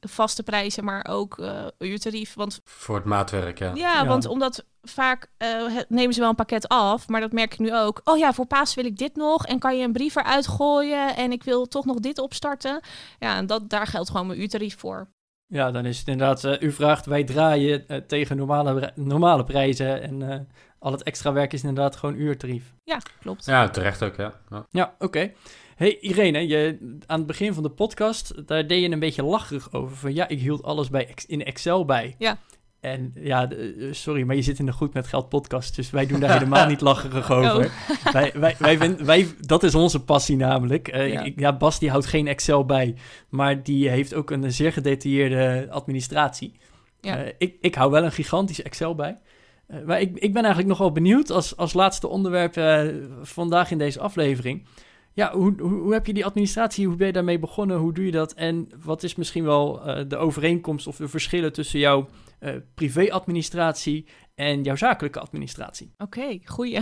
vaste prijzen, maar ook uh, uurtarief. Want, Voor het maatwerk, ja. Ja, ja. want omdat vaak uh, nemen ze wel een pakket af, maar dat merk ik nu ook. Oh ja, voor paas wil ik dit nog en kan je een brief eruit gooien en ik wil toch nog dit opstarten. Ja, en dat, daar geldt gewoon mijn uurtarief voor. Ja, dan is het inderdaad, uh, u vraagt, wij draaien uh, tegen normale, normale prijzen en uh, al het extra werk is inderdaad gewoon uurtarief. Ja, klopt. Ja, terecht ook, ja. Ja, ja oké. Okay. Hey Irene, je, aan het begin van de podcast, daar deed je een beetje lacherig over. Van ja, ik hield alles bij, in Excel bij. Ja. En ja, sorry, maar je zit in de Goed met Geld podcast, dus wij doen daar helemaal [LAUGHS] niet lacherig over. Oh. Wij, wij, wij, wij, wij, dat is onze passie namelijk. Uh, ja. Ik, ja, Bas die houdt geen Excel bij, maar die heeft ook een zeer gedetailleerde administratie. Ja. Uh, ik, ik hou wel een gigantisch Excel bij. Uh, maar ik, ik ben eigenlijk nogal benieuwd als, als laatste onderwerp vandaag in deze aflevering. Ja, hoe, hoe, heb je die administratie, hoe ben je daarmee begonnen, hoe doe je dat? En wat is misschien wel de overeenkomst of de verschillen tussen jouw uh, privé-administratie en jouw zakelijke administratie. Oké, goeie.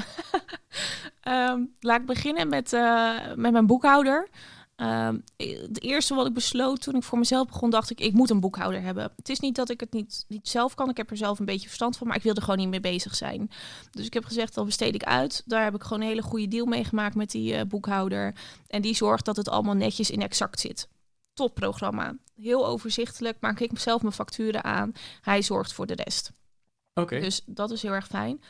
um, [LAUGHS] laat ik beginnen met, uh, met mijn boekhouder. Um, het eerste wat ik besloot toen ik voor mezelf begon, dacht ik, ik moet een boekhouder hebben. Het is niet dat ik het niet, niet zelf kan, ik heb er zelf een beetje verstand van, maar ik wilde gewoon niet mee bezig zijn. Dus ik heb gezegd, dat besteed ik uit. Daar heb ik gewoon een hele goede deal mee gemaakt met die uh, boekhouder. En die zorgt dat het allemaal netjes in exact zit topprogramma. Heel overzichtelijk, maak ik zelf mijn facturen aan. Hij zorgt voor de rest. Oké. Okay. Dus dat is heel erg fijn.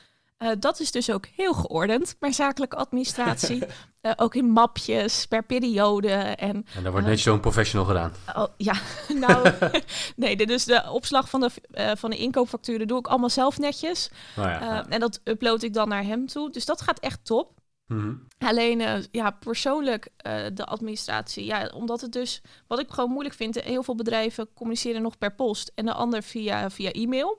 Uh, dat is dus ook heel geordend, mijn zakelijke administratie. uh, [LAUGHS] ook in mapjes, per periode. En, en daar wordt uh, net zo'n professional gedaan. Oh, ja, [LAUGHS] nou, [LAUGHS] nee, dus de opslag van de, van de inkoopfacturen doe ik allemaal zelf netjes. Oh ja, ja. En dat upload ik dan naar hem toe. Dus dat gaat echt top. Mhm. Alleen, eh, ja, persoonlijk eh, de administratie. Ja, omdat het dus, wat ik gewoon moeilijk vind, heel veel bedrijven communiceren nog per post en de ander via, via e-mail.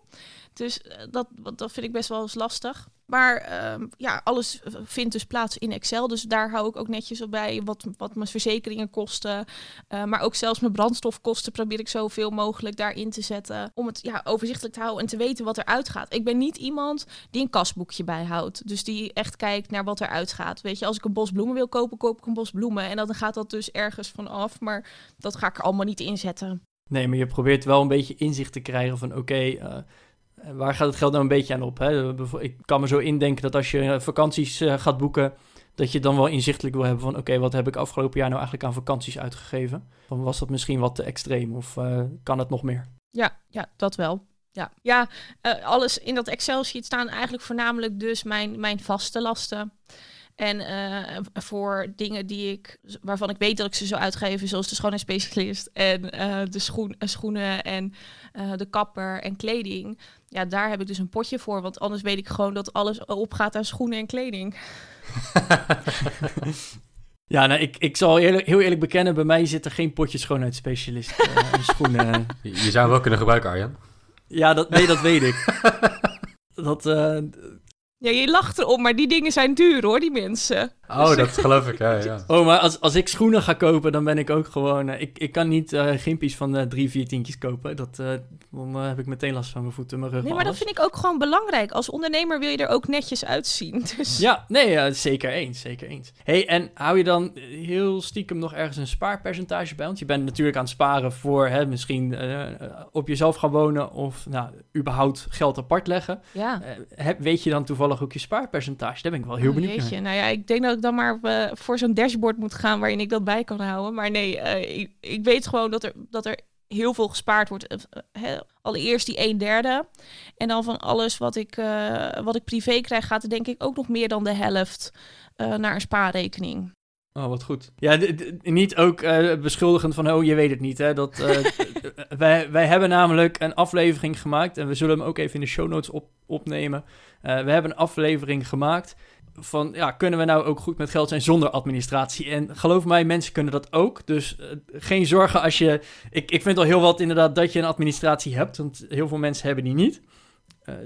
Dus eh, dat, dat vind ik best wel eens lastig. Maar ehm, ja, alles v- vindt dus plaats in Excel. Dus daar hou ik ook netjes op bij wat, wat mijn verzekeringen kosten. Eh, maar ook zelfs mijn brandstofkosten probeer ik zoveel mogelijk daarin te zetten. Om het ja, overzichtelijk te houden en te weten wat er uitgaat. Ik ben niet iemand die een kasboekje bijhoudt. Dus die echt kijkt naar wat er uitgaat. Weet je, als ik een bos bloemen wil kopen, koop ik een bos bloemen. En dan gaat dat dus ergens van af. Maar dat ga ik er allemaal niet inzetten. Nee, maar je probeert wel een beetje inzicht te krijgen van oké, eh, waar gaat het geld nou een beetje aan op? Hè? Ik kan me zo indenken dat als je eh, vakanties eh, gaat boeken, dat je dan wel inzichtelijk wil hebben van oké, wat heb ik afgelopen jaar nou eigenlijk aan vakanties uitgegeven? Dan was dat misschien wat te extreem of eh, kan het nog meer? Ja, ja, dat wel. Ja, ja alles in dat Excel-sheet staan eigenlijk voornamelijk dus mijn, mijn vaste lasten. En eh, voor dingen die ik, waarvan ik weet dat ik ze zou uitgeven, zoals de schoonheidsspecialist en eh, de schoen, eh, schoenen en eh, de kapper en kleding. Ja, daar heb ik dus een potje voor, want anders weet ik gewoon dat alles opgaat aan schoenen en kleding. [LAUGHS] Ja, nou, ik, ik zal eerlijk, heel eerlijk bekennen, bij mij zit er geen potje schoonheidsspecialist en schoenen. Je, je zou hem wel kunnen gebruiken, Arjan. Ja, dat, nee, dat weet ik. [LAUGHS] Dat, eh, Ja, je lacht erom, maar die dingen zijn duur hoor, die mensen. Oh, dat geloof ik, ja. ja. [LAUGHS] Oh, maar als, als ik schoenen ga kopen, dan ben ik ook gewoon... eh, ik, ik kan niet eh gimpies van eh, drie, vier tientjes kopen. Dat, eh, dan heb ik meteen last van mijn voeten, mijn rug, Nee, maar dat vind ik ook gewoon belangrijk. Als ondernemer wil je er ook netjes uitzien. [LAUGHS] Dus Ja, nee, zeker eens, zeker eens. hey, en hou je dan heel stiekem nog ergens een spaarpercentage bij? Want je bent natuurlijk aan het sparen voor hè, misschien op jezelf gaan wonen... of nou, überhaupt geld apart leggen. ja. Eh, heb, weet je dan toevallig ook je spaarpercentage? Daar ben ik wel heel Oh, benieuwd jeetje. naar. Nou ja, ik denk dat ik dan maar eh, voor zo'n dashboard moet gaan waarin ik dat bij kan houden. Maar nee, eh, ik, ik weet gewoon dat er, dat er heel veel gespaard wordt. Eh, allereerst die een derde. En dan van alles wat ik, wat ik privé krijg, gaat er denk ik ook nog meer dan de helft naar een spaarrekening. Oh, wat goed. Ja, niet ook eh, beschuldigend van, oh, je weet het niet. Hè? Dat, eh, [LAUGHS] wij, wij hebben namelijk een aflevering gemaakt en we zullen hem ook even in de show notes op, opnemen. Eh, we hebben een aflevering gemaakt van, ja, kunnen we nou ook goed met geld zijn zonder administratie? En geloof mij, mensen kunnen dat ook. Dus geen zorgen als je... Ik, ik vind al heel wat inderdaad dat je een administratie hebt, want heel veel mensen hebben die niet.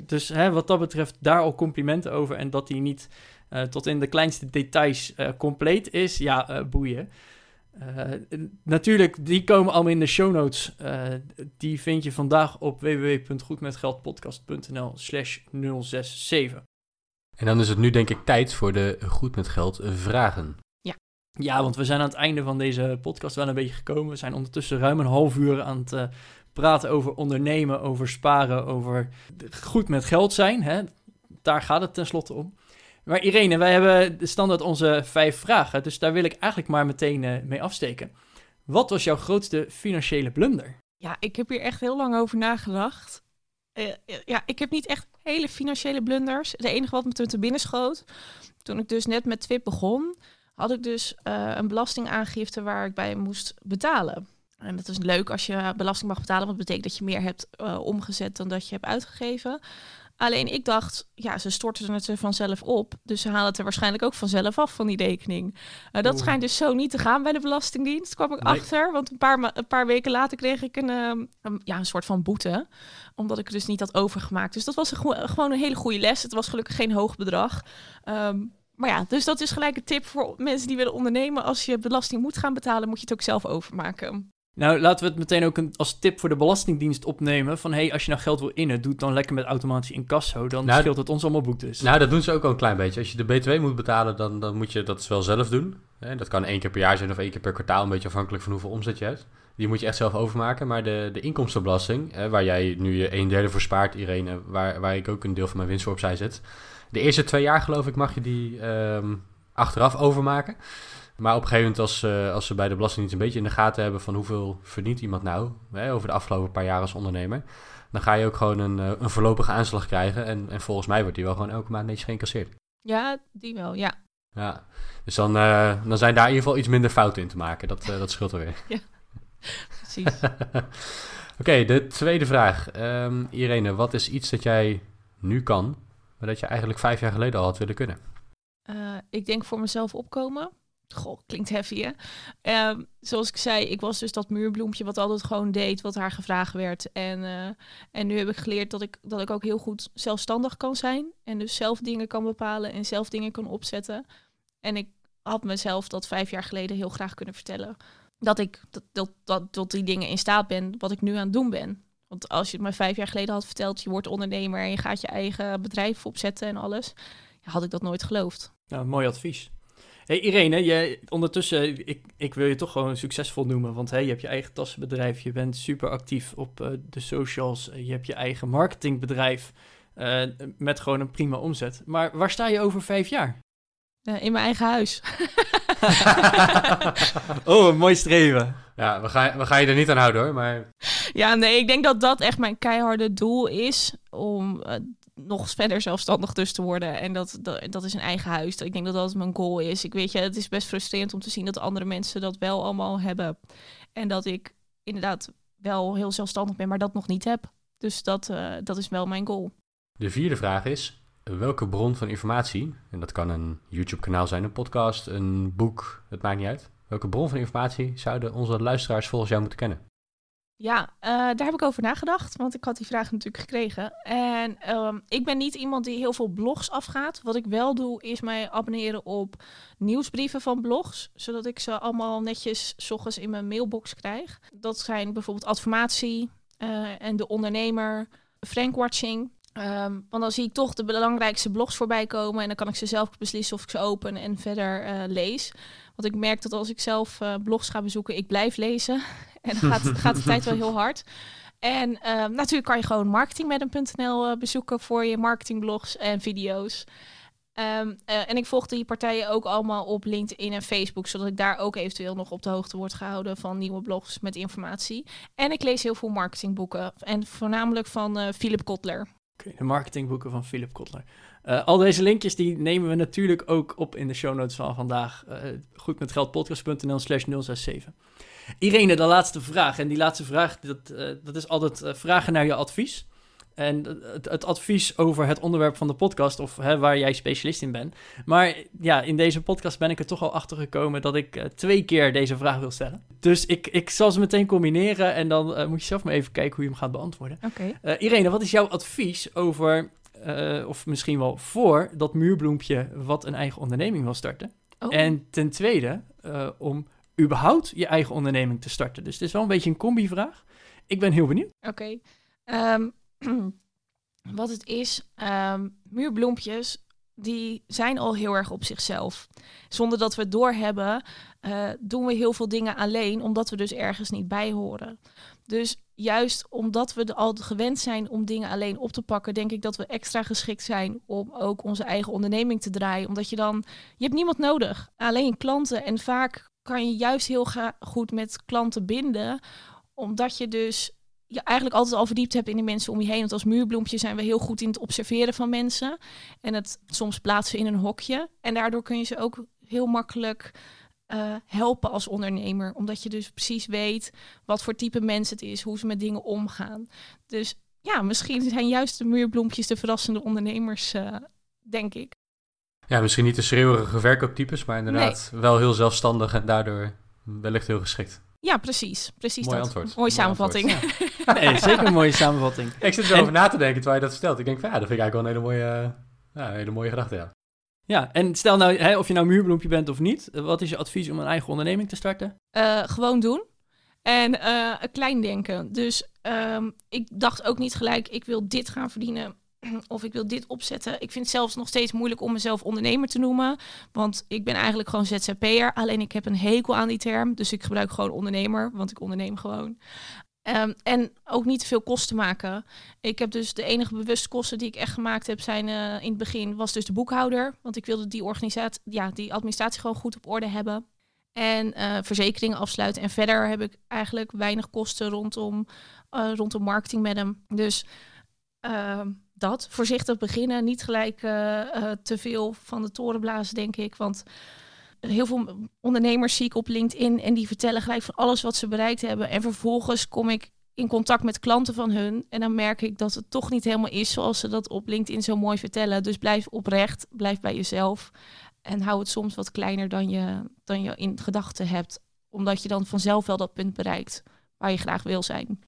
Dus hè, wat dat betreft, daar al complimenten over. En dat die niet eh, tot in de kleinste details eh, compleet is, ja, eh, boeien. Eh, natuurlijk, die komen allemaal in de show notes. Eh, die vind je vandaag op www.goedmetgeldpodcast.nl slash 067. En dan is het nu denk ik tijd voor de Goed met Geld vragen. Ja, want we zijn aan het einde van deze podcast wel een beetje gekomen. We zijn ondertussen ruim een half uur aan het praten over ondernemen, over sparen, over goed met geld zijn. Hè? Daar gaat het tenslotte om. Maar Irene, wij hebben de standaard onze vijf vragen. Dus daar wil ik eigenlijk maar meteen eh, mee afsteken. Wat was jouw grootste financiële blunder? Ja, ik heb hier echt heel lang over nagedacht. Eh, ja, ik heb niet echt hele financiële blunders. Het enige wat me te binnen schoot, toen ik dus net met Twip begon, had ik dus eh, een belastingaangifte waar ik bij moest betalen. En dat is leuk als je belasting mag betalen, want dat betekent dat je meer hebt eh, omgezet dan dat je hebt uitgegeven. Alleen ik dacht, ja, ze storten het er vanzelf op. Dus ze halen het er waarschijnlijk ook vanzelf af van die rekening. Eh, dat schijnt dus zo niet te gaan bij de Belastingdienst, kwam ik Nee. achter. Want een paar, een paar weken later kreeg ik een, ehm, een, ja, een soort van boete. Omdat ik het dus niet had overgemaakt. Dus dat was een gewoon een hele goede les. Het was gelukkig geen hoog bedrag. Ehm, maar ja, dus dat is gelijk een tip voor mensen die willen ondernemen. Als je belasting moet gaan betalen, moet je het ook zelf overmaken. Nou, laten we het meteen ook een, als tip voor de Belastingdienst opnemen. Van, hey, als je nou geld wil innen, doe het dan lekker met automatisch incasso. Dan Nou, scheelt het ons allemaal boetes. Nou, dat doen ze ook al een klein beetje. Als je de BTW moet betalen, dan, dan moet je dat wel zelf doen. Hè, Dat kan één keer per jaar zijn of één keer per kwartaal, een beetje afhankelijk van hoeveel omzet je hebt. Die moet je echt zelf overmaken. Maar de, de inkomstenbelasting, hè, waar jij nu je een derde voor spaart, Irene, waar, waar ik ook een deel van mijn winst voor opzij zet. De eerste twee jaar, geloof ik, mag je die ehm, achteraf overmaken. Maar op een gegeven moment, als, eh, als ze bij de Belastingdienst een beetje in de gaten hebben van hoeveel verdient iemand nou hè, over de afgelopen paar jaar als ondernemer, dan ga je ook gewoon een, eh, een voorlopige aanslag krijgen. En, en volgens mij wordt die wel gewoon elke maand netjes geïncasseerd. Ja, die wel, ja. Ja, dus dan, eh, dan zijn daar in ieder geval iets minder fouten in te maken. Dat, dat scheelt alweer. [LAUGHS] Precies. [LAUGHS] Oké, de tweede vraag. Ehm, Irene, wat is iets dat jij nu kan, maar dat je eigenlijk vijf jaar geleden al had willen kunnen? Uh, ik denk voor mezelf opkomen. Goh, klinkt heavy hè. Ehm, zoals ik zei, ik was dus dat muurbloempje wat altijd gewoon deed wat haar gevraagd werd. En, uh, en nu heb ik geleerd dat ik, dat ik ook heel goed zelfstandig kan zijn. En dus zelf dingen kan bepalen en zelf dingen kan opzetten. En ik had mezelf dat vijf jaar geleden heel graag kunnen vertellen. Dat ik dat, dat, dat, tot die dingen in staat ben wat ik nu aan het doen ben. Want als je het me vijf jaar geleden had verteld, je wordt ondernemer en je gaat je eigen bedrijf opzetten en alles, had ik dat nooit geloofd. Mooi advies. Hey Irene, je, ondertussen, ik, ik wil je toch gewoon succesvol noemen. Want hey, je hebt je eigen tassenbedrijf, je bent super actief op uh, de socials, je hebt je eigen marketingbedrijf uh, met gewoon een prima omzet. Maar waar sta je over vijf jaar? Uh, in mijn eigen huis. [LAUGHS] oh, een mooi streven. Ja, we gaan, we gaan je er niet aan houden hoor, maar... Ja, nee, ik denk dat dat echt mijn keiharde doel is. Om uh, nog verder zelfstandig dus te worden. En dat, dat, dat is een eigen huis. Ik denk dat dat mijn goal is. Ik weet je, het is best frustrerend om te zien dat andere mensen dat wel allemaal hebben. En dat ik inderdaad wel heel zelfstandig ben, maar dat nog niet heb. Dus dat, uh, dat is wel mijn goal. De vierde vraag is, welke bron van informatie, en dat kan een YouTube-kanaal zijn, een podcast, een boek, het maakt niet uit. Welke bron van informatie zouden onze luisteraars volgens jou moeten kennen? Ja, uh, daar heb ik over nagedacht, want ik had die vraag natuurlijk gekregen. En um, ik ben niet iemand die heel veel blogs afgaat. Wat ik wel doe, is mij abonneren op nieuwsbrieven van blogs, zodat ik ze allemaal netjes s ochtends in mijn mailbox krijg. Dat zijn bijvoorbeeld Adformatie uh, en De Ondernemer, Frankwatching. Um, want dan zie ik toch de belangrijkste blogs voorbij komen en dan kan ik ze zelf beslissen of ik ze open en verder uh, lees. Want ik merk dat als ik zelf blogs ga bezoeken, ik blijf lezen. [LAUGHS] [LAUGHS] en dan gaat, de tijd wel heel hard. En uh, natuurlijk kan je gewoon marketingmedem.nl uh, bezoeken voor je marketingblogs en video's. Um, en ik volg die partijen ook allemaal op LinkedIn en Facebook, zodat ik daar ook eventueel nog op de hoogte word gehouden van nieuwe blogs met informatie. En ik lees heel veel marketingboeken en voornamelijk van Philip Kotler. De marketingboeken van Philip Kotler. Uh, al deze linkjes die nemen we natuurlijk ook op in de show notes van vandaag. Uh, goedmetgeldpodcast.nl slash 067. Irene, de laatste vraag. En die laatste vraag, dat, uh, dat is altijd vragen naar je advies. En het, het, advies over het onderwerp van de podcast, of hè, waar jij specialist in bent. Maar ja, in deze podcast ben ik er toch al achter gekomen dat ik twee keer deze vraag wil stellen. Dus ik, ik zal ze meteen combineren en dan moet je zelf maar even kijken hoe je hem gaat beantwoorden. Okay. Irene, wat is jouw advies over of misschien wel voor dat muurbloempje wat een eigen onderneming wil starten. Oh. En ten tweede, om überhaupt je eigen onderneming te starten. Dus het is wel een beetje een combi-vraag. Ik ben heel benieuwd. Oké. Um, [CLEARS THROAT] wat het is, um, muurbloempjes, die zijn al heel erg op zichzelf. Zonder dat we het doorhebben, uh, doen we heel veel dingen alleen, omdat we dus ergens niet bij horen. Dus juist omdat we al gewend zijn om dingen alleen op te pakken, denk ik dat we extra geschikt zijn om ook onze eigen onderneming te draaien. Omdat je dan, je hebt niemand nodig, alleen klanten. En vaak kan je juist heel goed met klanten binden, omdat je dus je eigenlijk altijd al verdiept hebt in de mensen om je heen. Want als muurbloempje zijn we heel goed in het observeren van mensen. En het soms plaatsen in een hokje. En daardoor kun je ze ook heel makkelijk uh, helpen als ondernemer. Omdat je dus precies weet wat voor type mens het is, hoe ze met dingen omgaan. Dus ja, misschien zijn juist de muurbloempjes de verrassende ondernemers, uh, denk ik. Ja, misschien niet de schreeuwerige verkooptypes, maar inderdaad nee. wel heel zelfstandig en daardoor wellicht heel geschikt. Ja, precies. precies Mooi dat. antwoord. Mooie samenvatting. Antwoord, ja. [LAUGHS] nee, zeker een mooie samenvatting. ik zit erover en... na te denken terwijl je dat vertelt. Ik denk van ja, dat vind ik eigenlijk wel een hele mooie, ja, een hele mooie gedachte, ja. Ja, en stel nou, hè, of je nou muurbloempje bent of niet, wat is je advies om een eigen onderneming te starten? Uh, gewoon doen. En uh, klein denken. Dus um, ik dacht ook niet gelijk, ik wil dit gaan verdienen [CLEARS THROAT] of ik wil dit opzetten. Ik vind het zelfs nog steeds moeilijk om mezelf ondernemer te noemen. Want ik ben eigenlijk gewoon ZZP'er. Alleen ik heb een hekel aan die term. Dus ik gebruik gewoon ondernemer, want ik onderneem gewoon. Um, en ook niet te veel kosten maken. Ik heb dus de enige bewuste kosten die ik echt gemaakt heb, zijn uh, in het begin was dus de boekhouder. Want ik wilde die organisatie, ja, die administratie gewoon goed op orde hebben. En uh, verzekeringen afsluiten. En verder heb ik eigenlijk weinig kosten rondom, uh, rondom marketing met hem. Dus uh, dat, voorzichtig beginnen. Niet gelijk te veel van de toren blazen, denk ik. Want heel veel ondernemers zie ik op LinkedIn en die vertellen gelijk van alles wat ze bereikt hebben. En vervolgens kom ik in contact met klanten van hun en dan merk ik dat het toch niet helemaal is zoals ze dat op LinkedIn zo mooi vertellen. Dus blijf oprecht, blijf bij jezelf. En hou het soms wat kleiner dan je, dan je in gedachten hebt. Omdat je dan vanzelf wel dat punt bereikt waar je graag wil zijn.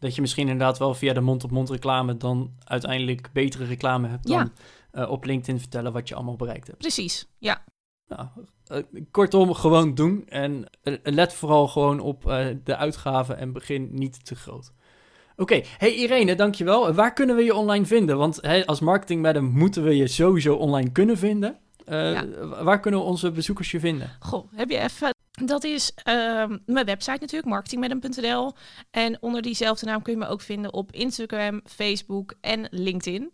Dat je misschien inderdaad wel via de mond-op-mond reclame dan uiteindelijk betere reclame hebt dan uh, op LinkedIn vertellen wat je allemaal bereikt hebt. Precies, ja. Nou, uh, kortom, gewoon doen. En uh, let vooral gewoon op de uitgaven en begin niet te groot. Oké, hey Irene, dankjewel. Waar kunnen we je online vinden? Want hey, als marketing madam moeten we je sowieso online kunnen vinden. Ja. Waar kunnen onze bezoekers je vinden? Goh, heb je even dat is uh, mijn website natuurlijk, marketingmedem.nl. En onder diezelfde naam kun je me ook vinden op Instagram, Facebook en LinkedIn.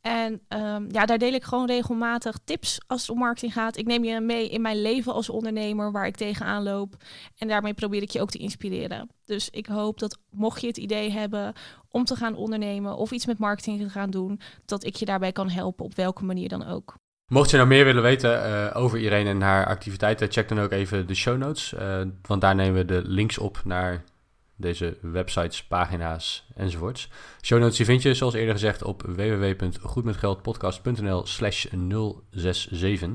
En um, ja, daar deel ik gewoon regelmatig tips als het om marketing gaat. Ik neem je mee in mijn leven als ondernemer waar ik tegenaan loop. En daarmee probeer ik je ook te inspireren. Dus ik hoop dat mocht je het idee hebben om te gaan ondernemen of iets met marketing te gaan doen, dat ik je daarbij kan helpen op welke manier dan ook. Mocht je nou meer willen weten uh, over Irene en haar activiteiten, check dan ook even de show notes. Uh, want daar nemen we de links op naar deze websites, pagina's enzovoorts. Show notes die vind je, zoals eerder gezegd, op www.goedmetgeldpodcast.nl slash 067.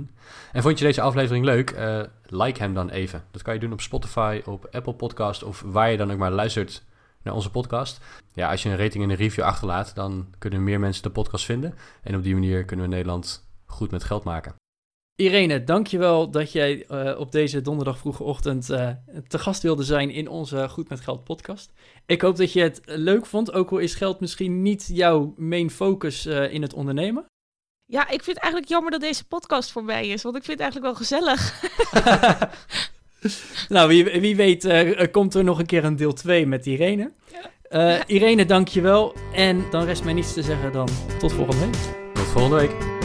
En vond je deze aflevering leuk? Uh, like hem dan even. Dat kan je doen op Spotify, op Apple Podcast of waar je dan ook maar luistert naar onze podcast. Ja, als je een rating en een review achterlaat, dan kunnen meer mensen de podcast vinden. En op die manier kunnen we Nederland goed met geld maken. Irene, dankjewel dat jij uh, op deze donderdag vroege ochtend uh, te gast wilde zijn in onze Goed met Geld podcast. Ik hoop dat je het leuk vond, ook al is geld misschien niet jouw main focus uh, in het ondernemen. Ja, ik vind het eigenlijk jammer dat deze podcast voorbij is, want ik vind het eigenlijk wel gezellig. [LAUGHS] nou, wie, wie weet komt er nog een keer een deel 2 met Irene. Ja. Irene, dankjewel. En dan rest mij niets te zeggen dan tot volgende week. Tot volgende week.